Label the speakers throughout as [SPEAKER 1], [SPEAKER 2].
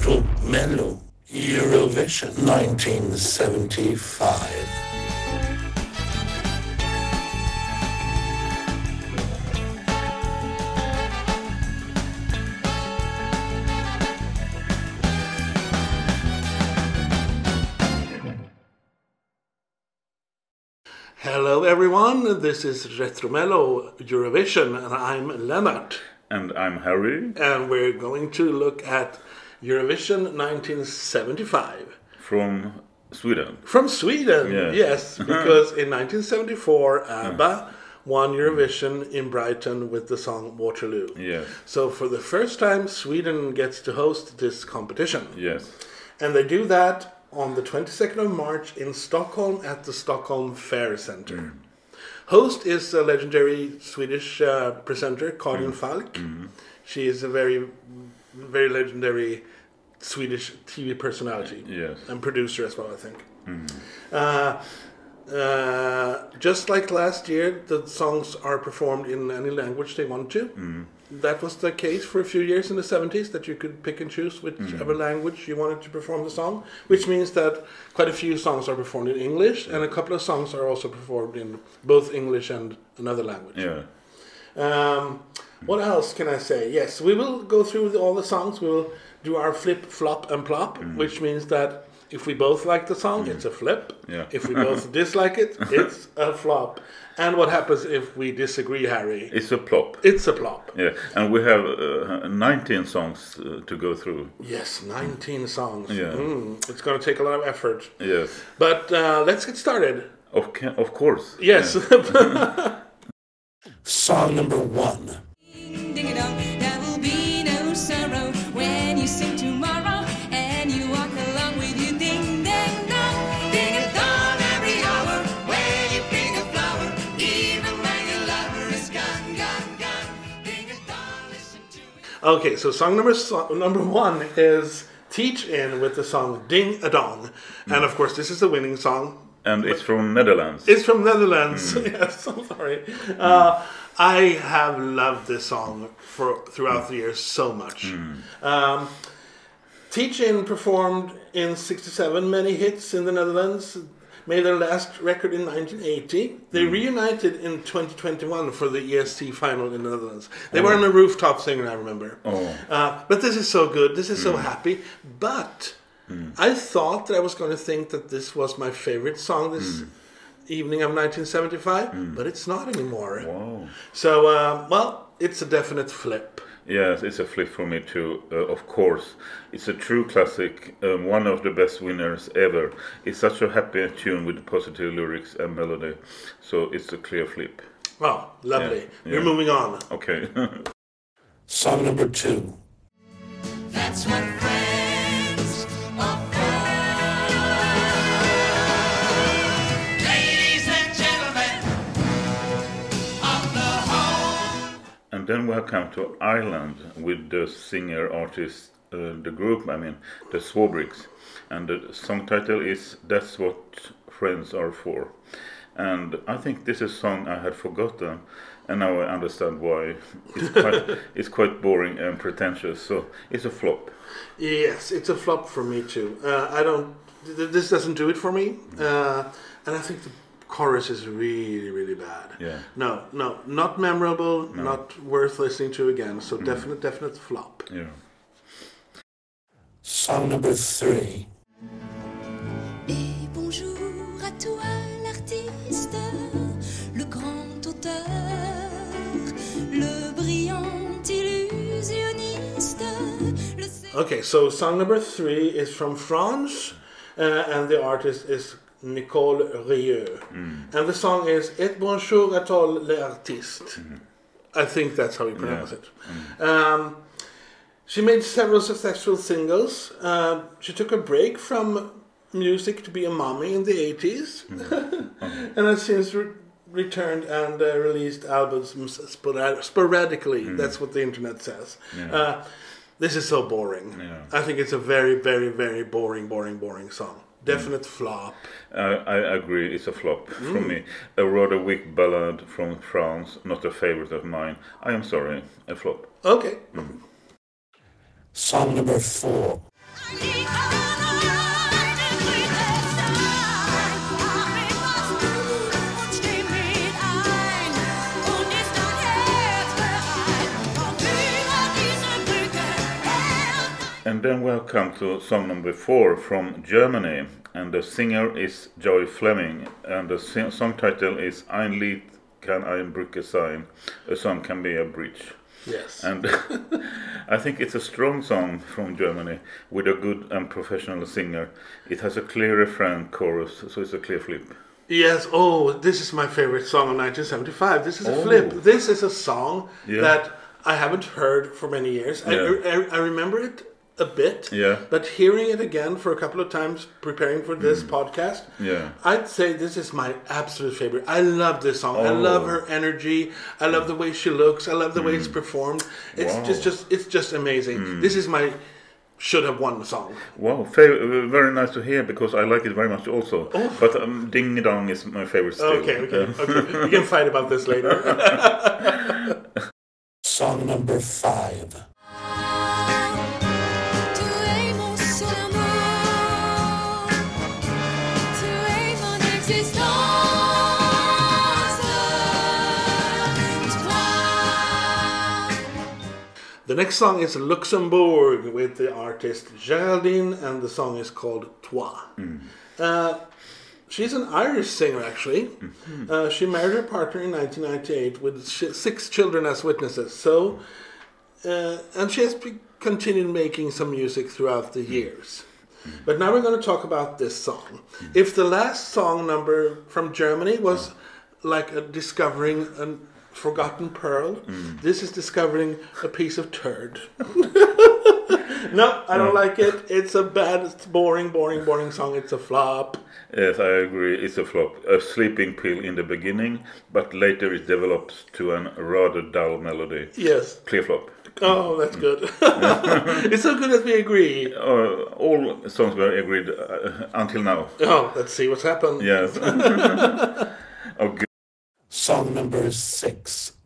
[SPEAKER 1] Retro Mello Eurovision 1975.
[SPEAKER 2] Hello, everyone. This is Retromello Eurovision, and I'm Lennart.
[SPEAKER 3] And I'm Harry
[SPEAKER 2] And we're going to look at Eurovision 1975
[SPEAKER 3] from Sweden.
[SPEAKER 2] from Sweden.
[SPEAKER 3] Yeah.
[SPEAKER 2] Yes, because in 1974, ABBA won Eurovision in Brighton with the song Waterloo.
[SPEAKER 3] Yes,
[SPEAKER 2] So, for the first time, Sweden gets to host this competition.
[SPEAKER 3] yes,
[SPEAKER 2] And they do that on the 22nd of March in Stockholm at the Stockholm Fair Center. Mm. Host is a legendary Swedish uh, presenter, Karin mm. Falk. Mm-hmm. She is a very, very legendary Swedish TV personality
[SPEAKER 3] yes.
[SPEAKER 2] and producer as well, I think. Uh, uh, just like last year, the songs are performed in any language they want to. That was the case for a few years in the 70s, that you could pick and choose whichever language you wanted to perform the song, which means that quite a few songs are performed in English, and a couple of songs are also performed in both English and another language.
[SPEAKER 3] Yeah,
[SPEAKER 2] Um, what else can I say? Yes, we will go through the, all the songs. We will do our flip, flop, and plop, which means that if we both like the song, it's a flip.
[SPEAKER 3] Yeah.
[SPEAKER 2] If we both dislike it, it's a flop. And what happens if we disagree, Harry?
[SPEAKER 3] it's a plop.
[SPEAKER 2] It's a plop.
[SPEAKER 3] Yeah, and we have uh, 19 songs uh, to go through.
[SPEAKER 2] Yes, 19 songs.
[SPEAKER 3] Yeah.
[SPEAKER 2] Mm, it's going to take a lot of effort.
[SPEAKER 3] Yes,
[SPEAKER 2] But uh, let's get started.
[SPEAKER 3] of, of course.
[SPEAKER 2] Yes.
[SPEAKER 1] Song number one.
[SPEAKER 2] Okay, so song number so- number one is Teach In with the song Ding a Dong. And of course, this is the winning song.
[SPEAKER 3] And it's from Netherlands.
[SPEAKER 2] It's from Netherlands. yes, I'm sorry. Uh, I have loved this song for throughout the years so much. Um, Teach In performed in 67, many hits in the Netherlands. Made their last record in 1980. They hmm. reunited in 2021 for the ESC final in the Netherlands. They oh. were on a rooftop singing, I remember.
[SPEAKER 3] Oh.
[SPEAKER 2] Uh, but this is so good. This is so hmm. happy. But hmm. I thought that I was going to think that this was my favorite song this evening of 1975, but it's not anymore.
[SPEAKER 3] Wow.
[SPEAKER 2] So, uh, well, it's a definite flip.
[SPEAKER 3] Yes, it's a flip for me too, uh, of course. It's a true classic, um, one of the best winners ever. It's such a happy tune with positive lyrics and melody, so it's a clear flip.
[SPEAKER 2] Oh, lovely.
[SPEAKER 3] Yeah,
[SPEAKER 2] We're
[SPEAKER 3] yeah.
[SPEAKER 2] moving on.
[SPEAKER 3] Okay.
[SPEAKER 1] Song number two.
[SPEAKER 4] That's what friends
[SPEAKER 3] then we have come to Ireland with the singer artist, uh, the group, I mean, the Swarbriggs. And the song title is That's What Friends Are For. And I think this is a song I had forgotten, and now I understand why. It's quite, it's quite boring and pretentious, so it's a flop.
[SPEAKER 2] Yes, it's a flop for me too. Uh, I don't. th- This doesn't do it for me, uh, and I think the chorus is really, really bad.
[SPEAKER 3] Yeah.
[SPEAKER 2] No, no, not memorable, not worth listening to again. So definite, definite flop.
[SPEAKER 3] Yeah.
[SPEAKER 1] Song number three.
[SPEAKER 4] Et bonjour à toi l'artiste, le grand auteur, le brillant illusionniste, le
[SPEAKER 2] Okay, so song number three is from France, uh, and the artist is Nicole Rieu, and the song is "Et bonjour à tous les artistes." I think that's how you pronounce it. Um, she made several successful singles. Uh, she took a break from music to be a mommy in the 80s, and has since re- returned and uh, released albums sporad- sporadically. That's what the internet says. Uh, this is so boring.
[SPEAKER 3] Yeah.
[SPEAKER 2] I think it's a very, very, very boring, boring, boring song. Definite flop.
[SPEAKER 3] I, I agree, it's a flop for mm. me. A rather weak ballad from France, not a favorite of mine. I am sorry, a flop.
[SPEAKER 2] Okay. Mm.
[SPEAKER 1] Song number four.
[SPEAKER 3] And then welcome to song number four from Germany, and the singer is Joy Fleming, and the song title is Ein Lied kann ein Brücke sein. A song can be a bridge.
[SPEAKER 2] Yes.
[SPEAKER 3] And I think it's a strong song from Germany with a good and professional singer. It has a clear refrain chorus, so it's a clear flip.
[SPEAKER 2] Yes, oh, this is my favorite song of 1975. This is a
[SPEAKER 3] Oh.
[SPEAKER 2] flip. This is a song
[SPEAKER 3] Yeah.
[SPEAKER 2] that I haven't heard for many years. I,
[SPEAKER 3] Yeah.
[SPEAKER 2] I, I remember it a bit,
[SPEAKER 3] Yeah.
[SPEAKER 2] but hearing it again for a couple of times preparing for this podcast,
[SPEAKER 3] Mm. Yeah.
[SPEAKER 2] I'd say this is my absolute favorite. I love this song. I
[SPEAKER 3] Oh.
[SPEAKER 2] love her energy. I love the way she looks. I love the way it's performed. It's
[SPEAKER 3] Wow.
[SPEAKER 2] just, just, it's just amazing. This is my should have won song.
[SPEAKER 3] Wow, very nice to hear because I like it very much also. Oh. But um, Ding Dong is my favorite still.
[SPEAKER 2] Okay, okay, okay. we can fight about this later.
[SPEAKER 1] Song number five.
[SPEAKER 2] The next song is Luxembourg with the artist Geraldine, and the song is called Toi. Uh, she's an Irish singer, actually. Uh, she married her partner in 1998 with sh- six children as witnesses. So, uh, and she has be- continued making some music throughout the years. But now we're going to talk about this song. If the last song number from Germany was like a discovering a forgotten pearl, this is discovering a piece of turd. no, I don't like it. It's a bad, it's boring, boring, boring song. It's a flop.
[SPEAKER 3] Yes, I agree. It's a flop. A sleeping pill in the beginning, but later it develops to a rather dull melody.
[SPEAKER 2] Yes.
[SPEAKER 3] Clear flop.
[SPEAKER 2] Oh, that's good. it's so good that we agree.
[SPEAKER 3] Uh, all songs were agreed uh, until now.
[SPEAKER 2] Oh, let's see what's happened.
[SPEAKER 3] Yes. oh, good.
[SPEAKER 1] Song number six.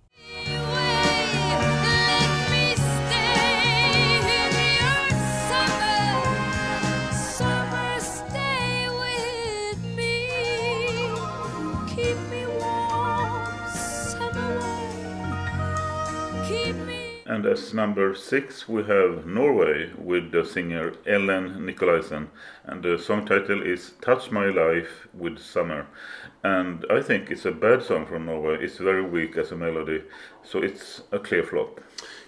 [SPEAKER 3] And as number six, we have Norway with the singer Ellen Nikolaysen, and the song title is "Touch My Life with Summer." And I think it's a bad song from Norway. It's very weak as a melody, so it's a clear flop.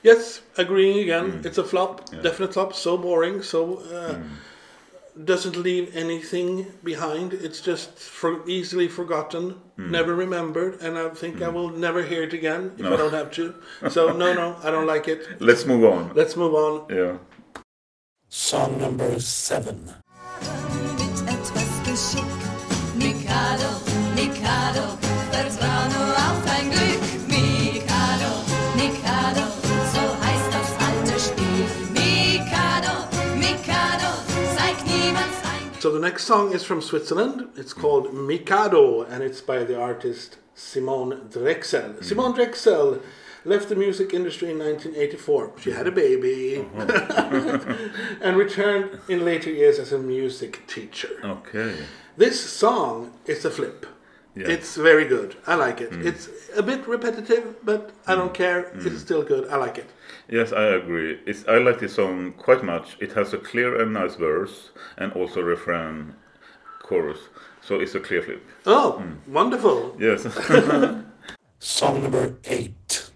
[SPEAKER 2] Yes, agreeing again. It's a flop, definite flop. So boring, so uh, doesn't leave anything behind. It's just for easily forgotten, hmm. never remembered, and I think I hmm. will never hear it again if I don't have to. So no, no, I don't like it.
[SPEAKER 3] Let's move on.
[SPEAKER 2] Let's move on.
[SPEAKER 3] Yeah.
[SPEAKER 1] Song number seven.
[SPEAKER 2] The next song is from Switzerland. It's hmm. called Mikado, and it's by the artist Simone Drexel. Hmm. Simone Drexel left the music industry in 1984. She had a hmm. baby uh-huh. and returned in later years as a music teacher.
[SPEAKER 3] Okay.
[SPEAKER 2] This song is a flip.
[SPEAKER 3] Yeah.
[SPEAKER 2] It's very good. I like it. It's a bit repetitive, but I don't care. It's still good. I like it.
[SPEAKER 3] Yes, I agree. It's, I like this song quite much. It has a clear and nice verse, and also refrain, chorus. So it's a clear flip.
[SPEAKER 2] Oh, mm. wonderful.
[SPEAKER 3] Yes.
[SPEAKER 1] Song number eight.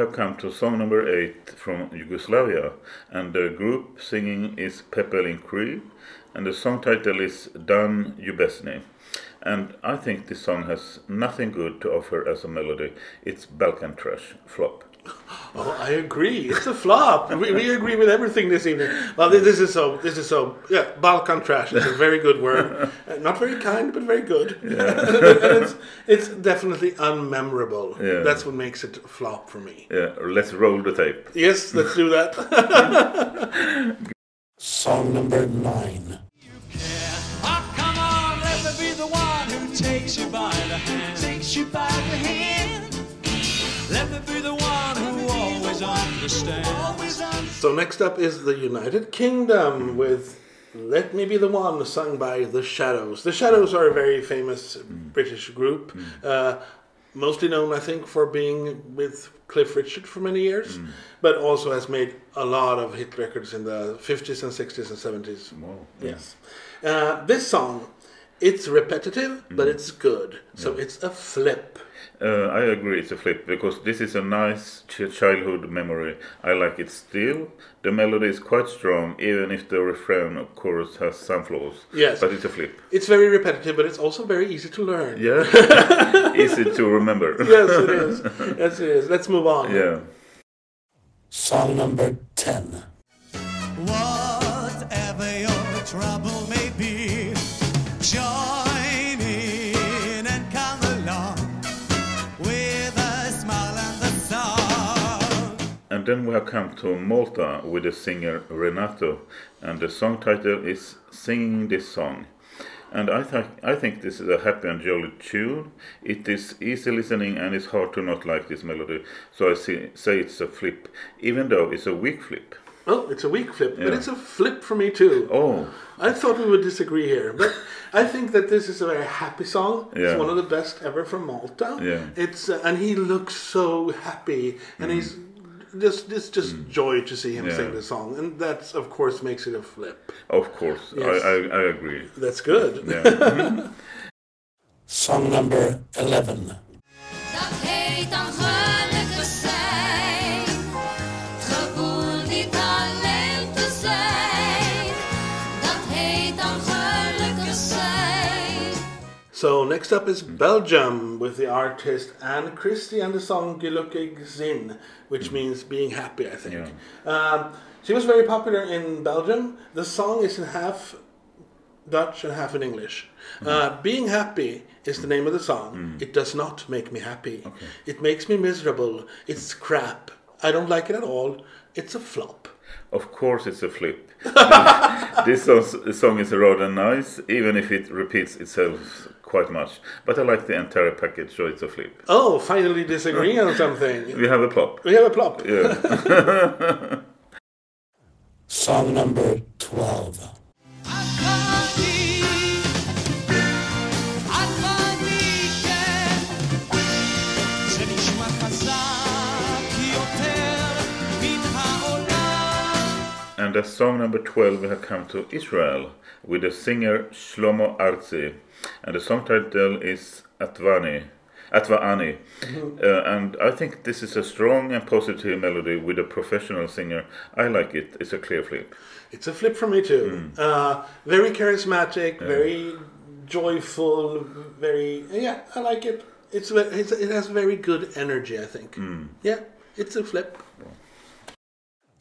[SPEAKER 3] Have come to song number eight from Yugoslavia, and the group singing is Pepel in kri, and the song title is Dan ljubezni. And I think this song has nothing good to offer as a melody. It's Balkan trash, flop.
[SPEAKER 2] Oh, I agree. It's a flop. we, we agree with everything this evening. Well, this, this is so. This is so. Yeah, Balkan trash is a very good word. Uh, not very kind, but very good. and it's it's definitely unmemorable.
[SPEAKER 3] Yeah.
[SPEAKER 2] That's what makes it a flop for me.
[SPEAKER 3] Yeah, let's roll the tape.
[SPEAKER 2] Yes, let's do that.
[SPEAKER 1] Song number nine.
[SPEAKER 5] Oh, come on, let me be the one who takes you by the hand. Takes you by the hand.
[SPEAKER 2] So next up is the United Kingdom with Let Me Be the One, sung by The Shadows. The Shadows are a very famous British group, uh, mostly known, I think, for being with Cliff Richard for many years, but also has made a lot of hit records in the 50s and 60s and 70s.
[SPEAKER 3] Wow.
[SPEAKER 2] Yes. Uh, this song, it's repetitive, but it's good. So it's a flip.
[SPEAKER 3] Uh, I agree, it's a flip because this is a nice ch- childhood memory. I like it still. The melody is quite strong, even if the refrain, of course, has some flaws.
[SPEAKER 2] Yes.
[SPEAKER 3] But it's a flip.
[SPEAKER 2] It's very repetitive, but it's also very easy to learn.
[SPEAKER 3] Yeah. Easy to remember.
[SPEAKER 2] Yes, it is. Yes, it is. Let's move on.
[SPEAKER 3] Yeah.
[SPEAKER 1] Song number 10.
[SPEAKER 5] Whatever your trouble And
[SPEAKER 3] then we have come to Malta with the singer Renato, and the song title is Singing This Song. And I think I think this is a happy and jolly tune. It is easy listening and it's hard to not like this melody. So I see, say it's a flip, even though it's a weak flip.
[SPEAKER 2] Oh, it's a weak flip, but it's a flip for me too.
[SPEAKER 3] Oh,
[SPEAKER 2] I thought we would disagree here, but I think that this is a very happy song.
[SPEAKER 3] Yeah.
[SPEAKER 2] It's one of the best ever from Malta.
[SPEAKER 3] Yeah.
[SPEAKER 2] It's uh, and he looks so happy, and he's just it's just joy to see him
[SPEAKER 3] Mm. Yeah.
[SPEAKER 2] sing the song, and that of course makes it a flip.
[SPEAKER 3] of course,
[SPEAKER 2] Yes.
[SPEAKER 3] I, I, I agree.
[SPEAKER 2] That's good.
[SPEAKER 3] Yeah.
[SPEAKER 1] Song number 11.
[SPEAKER 2] Next up is Belgium with the artist Ann Christy and the song Gelukkig zijn, which means being happy, I think. Um, she was very popular in Belgium. The song is in half Dutch and half in English. Uh, being happy is the name of the song. It does not make me happy. It makes me miserable. It's crap. I don't like it at all. It's a flop.
[SPEAKER 3] Of course, it's a flip. this song, song is a rather nice, even if it repeats itself quite much. But I like the entire package, so it's a flip.
[SPEAKER 2] Oh, finally disagreeing on something.
[SPEAKER 3] We have a plop.
[SPEAKER 2] We have a plop.
[SPEAKER 3] Yeah.
[SPEAKER 1] Song number 12.
[SPEAKER 3] And as song number 12, we have come to Israel with the singer Shlomo Artzi. And the song title is Atvani. Atvaani. Uh, and I think this is a strong and positive melody with a professional singer. I like it. It's a clear flip.
[SPEAKER 2] It's a flip for me too. Uh, very charismatic, very joyful, very yeah. I like it. It's, it's it has very good energy. I think. Yeah, it's a flip.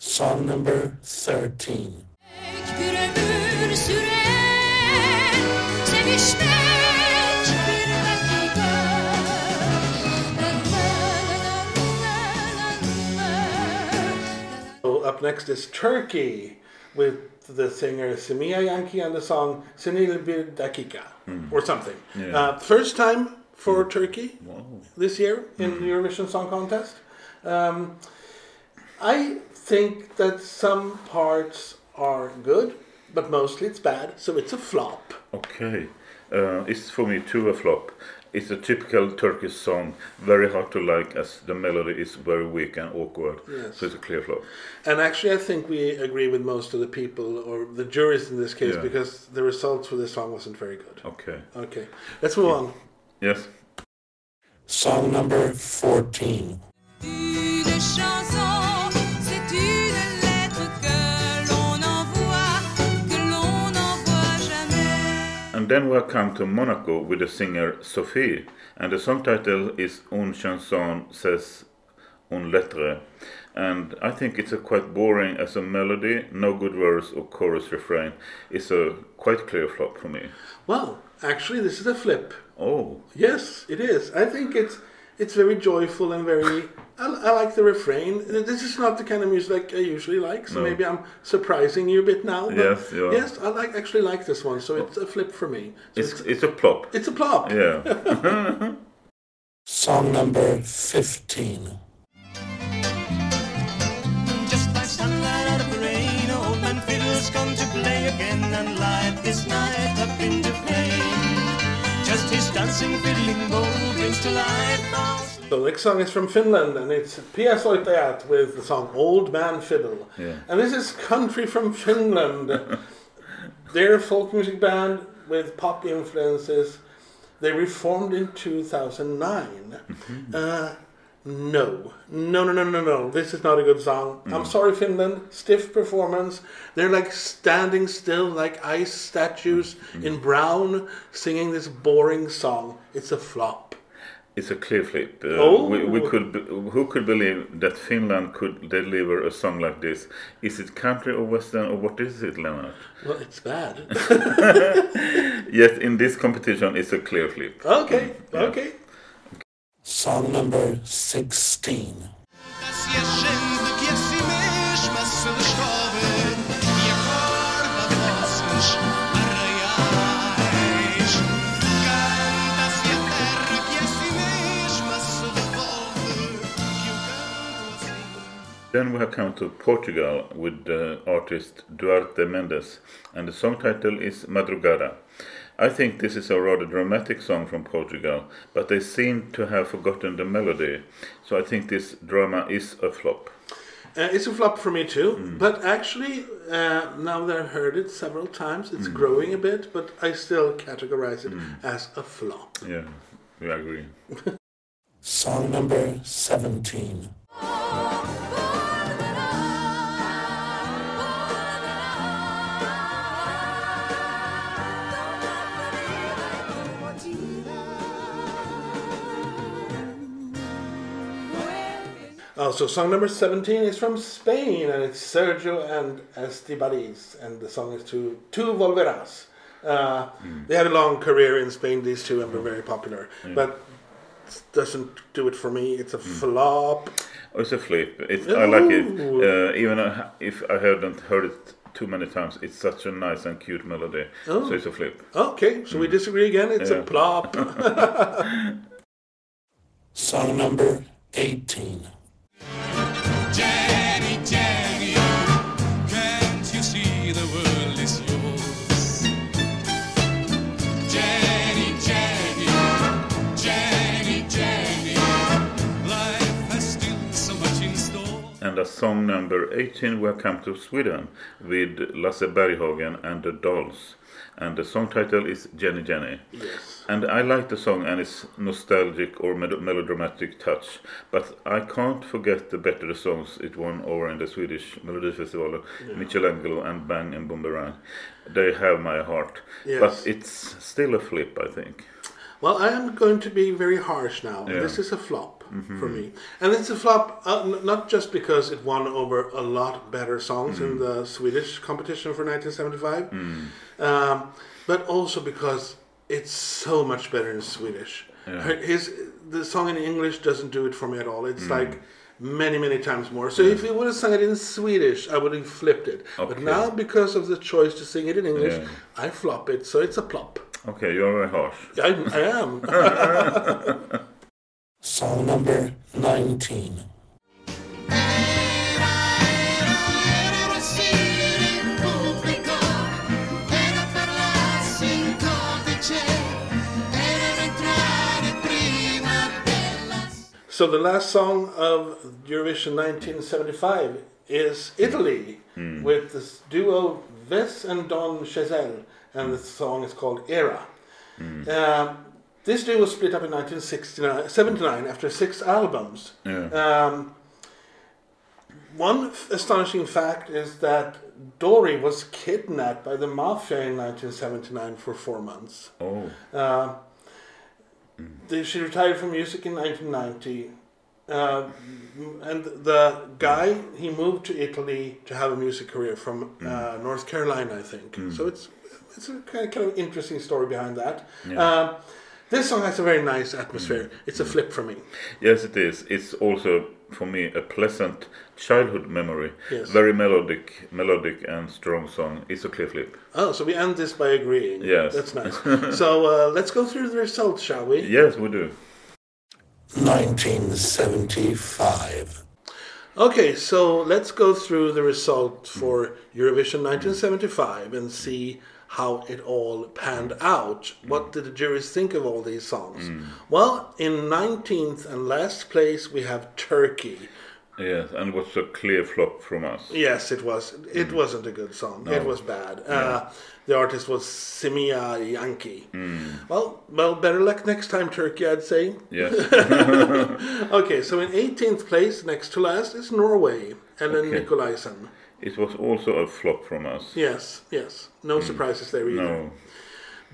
[SPEAKER 1] Song number 13.
[SPEAKER 4] Bir ömür süren sevişmek bir dakika. La la la la la la.
[SPEAKER 2] So up next is Turkey with the singer Semiha Yankı and the song Senil Bir Dakika or something.
[SPEAKER 3] Yeah.
[SPEAKER 2] Uh, first time for Turkey this year in the Eurovision Song Contest. Um, I think that some parts are good, but mostly it's bad, so it's a flop.
[SPEAKER 3] Okay. Uh, it's for me too a flop. It's a typical Turkish song, very hard to like as the melody is very weak and awkward.
[SPEAKER 2] Yes.
[SPEAKER 3] So it's a clear flop.
[SPEAKER 2] And actually, I think we agree with most of the people, or the juries in this case,
[SPEAKER 3] Yeah.
[SPEAKER 2] because the results for this song wasn't very good.
[SPEAKER 3] Okay.
[SPEAKER 2] Okay, let's move on.
[SPEAKER 3] Yes.
[SPEAKER 1] Song number 14.
[SPEAKER 3] Then we come to Monaco with the singer Sophie, and the song title is Une chanson c'est une lettre. And I think it's a quite boring as a melody, no good verse or chorus refrain. It's a quite clear flop for me.
[SPEAKER 2] Well, actually, this is a flip.
[SPEAKER 3] Oh,
[SPEAKER 2] Yes, it is. I think it's it's very joyful and very. I, I, like the refrain. This is not the kind of music I usually like, so
[SPEAKER 3] no.
[SPEAKER 2] maybe I'm surprising you a bit now.
[SPEAKER 3] yes,
[SPEAKER 2] yes, I like actually like this one, so it's a flip for me. So
[SPEAKER 3] it's,
[SPEAKER 2] it's,
[SPEAKER 3] it's a plop.
[SPEAKER 2] It's a plop.
[SPEAKER 3] Yeah.
[SPEAKER 1] Song number fifteen.
[SPEAKER 5] Just by sunlight out of the rain, old man fiddles come to play again, and light this night up into flame. Just his dancing fiddling bow brings to life
[SPEAKER 2] next song is from Finland, and it's Pia with the song Old Man Fiddle.
[SPEAKER 3] Yeah.
[SPEAKER 2] And this is country from Finland. They're a folk music band with pop influences. They reformed in 2009. Mm-hmm. Uh, no, no, no, no, no, no. This is not a good song. I'm mm. sorry, Finland. Stiff performance. They're like standing still, like ice statues mm-hmm. in brown, singing this boring song. It's a flop.
[SPEAKER 3] It's a clear flip. Uh,
[SPEAKER 2] Oh.
[SPEAKER 3] we, we could, be- who could believe that Finland could deliver a song like this? Is it country or western or what is it, Lennart?
[SPEAKER 2] Well, it's bad.
[SPEAKER 3] yes, in this competition, it's a clear flip.
[SPEAKER 2] okay, okay.
[SPEAKER 1] Song number 16.
[SPEAKER 3] Then we have come to Portugal with the artist Duarte Mendes, and the song title is Madrugada. I think this is a rather dramatic song from Portugal, but they seem to have forgotten the melody, so I think this drama is a flop.
[SPEAKER 2] Uh, it's a flop for me too, but actually, uh, now that I've heard it several times, it's growing a bit, but I still categorize it as a flop.
[SPEAKER 3] Yeah, we agree.
[SPEAKER 1] Song number 17.
[SPEAKER 2] So song number 17 is from Spain, and it's Sergio and Estibaliz, and the song is to Tu Volverás. Uh, They had a long career in Spain, these two, and were very popular, but it doesn't do it for me. It's a flop.
[SPEAKER 3] Oh, it's a flip. It's, I like it. Uh, even if I haven't heard it too many times, it's such a nice and cute melody. Oh. So it's a flip.
[SPEAKER 2] Okay, so we disagree again. It's a
[SPEAKER 3] Yeah.
[SPEAKER 2] plop.
[SPEAKER 1] Song number 18.
[SPEAKER 3] And as song number 18, we have come to Sweden with Lasse Berghagen and the Dolls. And the song title is Jenny Jenny.
[SPEAKER 2] yes.
[SPEAKER 3] And I like the song and its nostalgic or mel- melodramatic touch, but I can't forget the better songs it won over in the Swedish Melodifestival, Michelangelo and Bang and Boomerang. They have my heart,
[SPEAKER 2] Yes.
[SPEAKER 3] but it's still a flip, I think.
[SPEAKER 2] Well, I am going to be very harsh now.
[SPEAKER 3] Yeah.
[SPEAKER 2] This is a flop for me. And it's a flop uh, n- not just because it won over a lot better songs in the Swedish competition for 1975, um, but also because it's so much better in Swedish. Her- His the song in English doesn't do it for me at all. It's like many many times more. So if he would have sung it in Swedish, I would have flipped it. But now because of the choice to sing it in English,
[SPEAKER 3] Yeah.
[SPEAKER 2] I flop it. So it's a plop.
[SPEAKER 3] Okay, you're very harsh.
[SPEAKER 2] I, I am.
[SPEAKER 1] Song number 19.
[SPEAKER 2] So the last song of Eurovision 1975 is Italy with this duo Wess and Dori Ghezzi, and the song is called Era. Um, this duo was split up in 1979 after six albums.
[SPEAKER 3] Yeah.
[SPEAKER 2] Um, one f- astonishing fact is that Dori was kidnapped by the mafia in 1979 for four months.
[SPEAKER 3] Oh,
[SPEAKER 2] Uh, the- she retired from music in 1990. Uh, and the guy, he moved to Italy to have a music career from uh, North Carolina, I think. So it's it's a kind of, kind of interesting story behind that. Um, this song has a very nice atmosphere. It's a flip for me.
[SPEAKER 3] yes, it is. It's also for me a pleasant childhood memory.
[SPEAKER 2] Yes.
[SPEAKER 3] Very melodic, melodic and strong song. It's a clear flip.
[SPEAKER 2] Oh, so we end this by agreeing.
[SPEAKER 3] Yes.
[SPEAKER 2] That's nice. so uh, let's go through the results, shall we?
[SPEAKER 3] Yes, we do.
[SPEAKER 1] 1975.
[SPEAKER 2] Okay, so let's go through the result for Eurovision 1975 and see how it all panned mm. out. What mm. did the juries think of all these songs? Mm. Well, in 19th and last place, we have Turkey.
[SPEAKER 3] Yes, and it was a clear flop from us.
[SPEAKER 2] Yes, it was. It wasn't a good song. It was bad. Uh, the artist was Semiha Yankı. Well, well, better luck next time, Turkey. I'd say.
[SPEAKER 3] Yes.
[SPEAKER 2] Okay, so in 18th place, next to last, is Norway. Ellen
[SPEAKER 3] Okay.
[SPEAKER 2] Nikolaysen.
[SPEAKER 3] It was also a flop from us.
[SPEAKER 2] Yes, yes. No hmm. surprises there either.
[SPEAKER 3] No.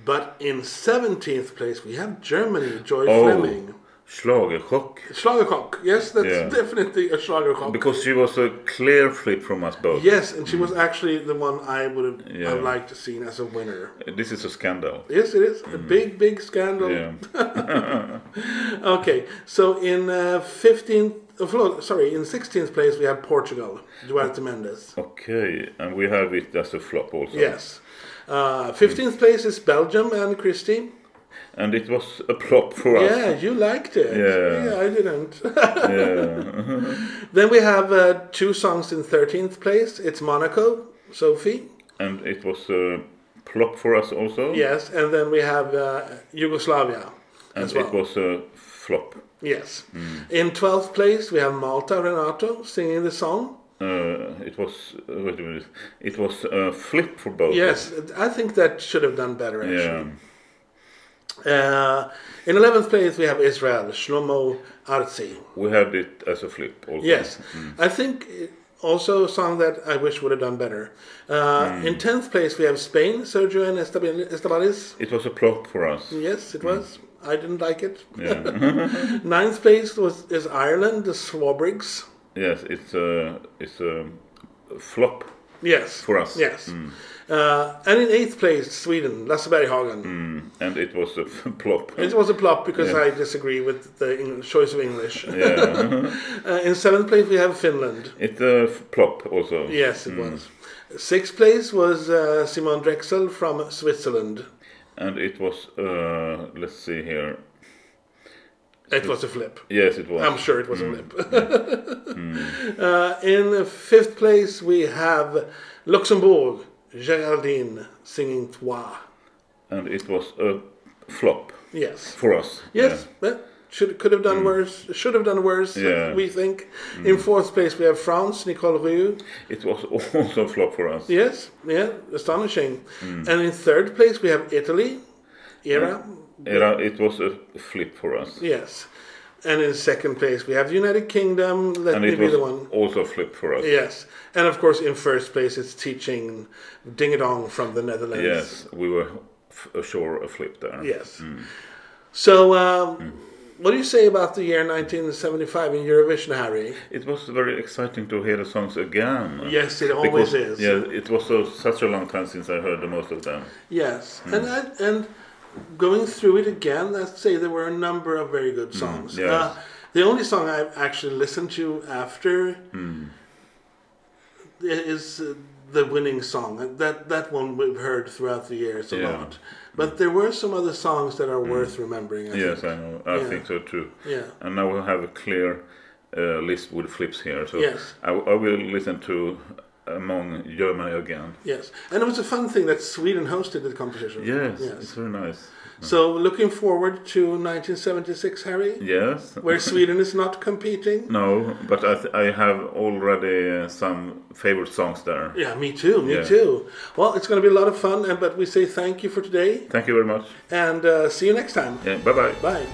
[SPEAKER 2] But in 17th place, we have Germany, Joy
[SPEAKER 3] Oh,
[SPEAKER 2] Fleming.
[SPEAKER 3] Schlagerchock.
[SPEAKER 2] Schlagerkock. Yes, that's
[SPEAKER 3] Yeah.
[SPEAKER 2] definitely a Schlagerkock.
[SPEAKER 3] Because she was a clear flip from us both.
[SPEAKER 2] yes, and she hmm. was actually the one I would have
[SPEAKER 3] Yeah.
[SPEAKER 2] Liked to seen as a winner.
[SPEAKER 3] Uh, this is a scandal.
[SPEAKER 2] Yes, it is. A hmm. big, big scandal.
[SPEAKER 3] Yeah.
[SPEAKER 2] Okay, so in uh, 15th, oh, sorry, in 16th place, we have Portugal, Duarte Mendes.
[SPEAKER 3] Okay, and we have it as a flop also.
[SPEAKER 2] Yes. Uh, 15th place is Belgium Ann Christy.
[SPEAKER 3] And it was a flop for us.
[SPEAKER 2] Yeah, you liked it.
[SPEAKER 3] Yeah.
[SPEAKER 2] I didn't.
[SPEAKER 3] Yeah.
[SPEAKER 2] then we have uh, two songs in 13th place. It's Monaco, Sophie.
[SPEAKER 3] and it was a flop for us also.
[SPEAKER 2] Yes, and then we have uh, Yugoslavia
[SPEAKER 3] And
[SPEAKER 2] as well.
[SPEAKER 3] it was a flop.
[SPEAKER 2] Yes. In 12th place, we have Malta Renato singing the song.
[SPEAKER 3] Uh, it was uh, wait a minute. It was a flip for both.
[SPEAKER 2] Yes, I think that should have done better
[SPEAKER 3] Yeah.
[SPEAKER 2] Uh, in 11th place, we have Israel, Shlomo Artzi.
[SPEAKER 3] We had it as a flip also.
[SPEAKER 2] Yes, I think also a song that I wish would have done better. Uh, In 10th place, we have Spain, Sergio and Estabil- Estabalis.
[SPEAKER 3] It was a flop for us.
[SPEAKER 2] Yes, it was. I didn't like it.
[SPEAKER 3] Yeah.
[SPEAKER 2] Ninth place was is Ireland, the Swarbriggs.
[SPEAKER 3] yes, it's a it's a flop
[SPEAKER 2] Yes.
[SPEAKER 3] for us.
[SPEAKER 2] Yes. Uh, and in eighth place, Sweden, Lasse Berghagen.
[SPEAKER 3] And it was a plop.
[SPEAKER 2] It was a plop because
[SPEAKER 3] Yeah.
[SPEAKER 2] I disagree with the Eng- choice of English.
[SPEAKER 3] yeah.
[SPEAKER 2] Uh, in seventh place, we have Finland.
[SPEAKER 3] It's a plop also.
[SPEAKER 2] Yes, it was. Sixth place was uh, Simon Drexel from Switzerland.
[SPEAKER 3] And it was uh let's see here.
[SPEAKER 2] It was a flip.
[SPEAKER 3] Yes, it was.
[SPEAKER 2] I'm sure it was a flip. uh, in fifth place, we have Luxembourg, Geraldine singing Toi.
[SPEAKER 3] And it was a flop
[SPEAKER 2] Yes.
[SPEAKER 3] for us.
[SPEAKER 2] Yes, that should could have done mm. worse. Should have done worse.
[SPEAKER 3] Yeah.
[SPEAKER 2] We think. In mm. fourth place, we have France, Nicole.
[SPEAKER 3] Yeah. It was also a flop for us.
[SPEAKER 2] Yes, yeah, astonishing. Mm. And in third place, we have Italy, Era.
[SPEAKER 3] Era, it was a flip for us.
[SPEAKER 2] Yes. And in second place, we have the United Kingdom. Let
[SPEAKER 3] And
[SPEAKER 2] me be the one.
[SPEAKER 3] also a flip for us.
[SPEAKER 2] Yes. And of course, in first place, it's Teach In Ding Dong from the Netherlands.
[SPEAKER 3] Yes, we were f- uh, sure a flip there.
[SPEAKER 2] Yes. So, um, what do you say about the year 1975 in Eurovision, Harry?
[SPEAKER 3] It was very exciting to hear the songs again.
[SPEAKER 2] Yes, it always
[SPEAKER 3] Because,
[SPEAKER 2] is.
[SPEAKER 3] Yeah, it was so, such a long time since I heard the most of them.
[SPEAKER 2] Yes, and I, and going through it again, let's say there were a number of very good songs.
[SPEAKER 3] yes.
[SPEAKER 2] Uh, the only song I've actually listened to after is uh, the winning song. That that one we've heard throughout the years a
[SPEAKER 3] Yeah.
[SPEAKER 2] lot. But there were some other songs that are worth remembering. I
[SPEAKER 3] Yes,
[SPEAKER 2] think.
[SPEAKER 3] I know. I
[SPEAKER 2] Yeah.
[SPEAKER 3] think so too.
[SPEAKER 2] Yeah.
[SPEAKER 3] And now we have a clear uh, list with flips here. So
[SPEAKER 2] Yes.
[SPEAKER 3] I, I will listen to Among Germany again.
[SPEAKER 2] Yes, and it was a fun thing that Sweden hosted the competition.
[SPEAKER 3] Yes,
[SPEAKER 2] Yes.
[SPEAKER 3] it's very nice.
[SPEAKER 2] So looking forward to 1976, Harry,
[SPEAKER 3] Yes.
[SPEAKER 2] where Sweden is not competing.
[SPEAKER 3] No, but I, th- I have already uh, some favorite songs there.
[SPEAKER 2] Yeah, me too. Me
[SPEAKER 3] Yeah.
[SPEAKER 2] too. Well, it's going to be a lot of fun, and but we say thank you for today,
[SPEAKER 3] Thank you very much.
[SPEAKER 2] and uh, see you next time.
[SPEAKER 3] Yeah, bye bye.
[SPEAKER 2] Bye.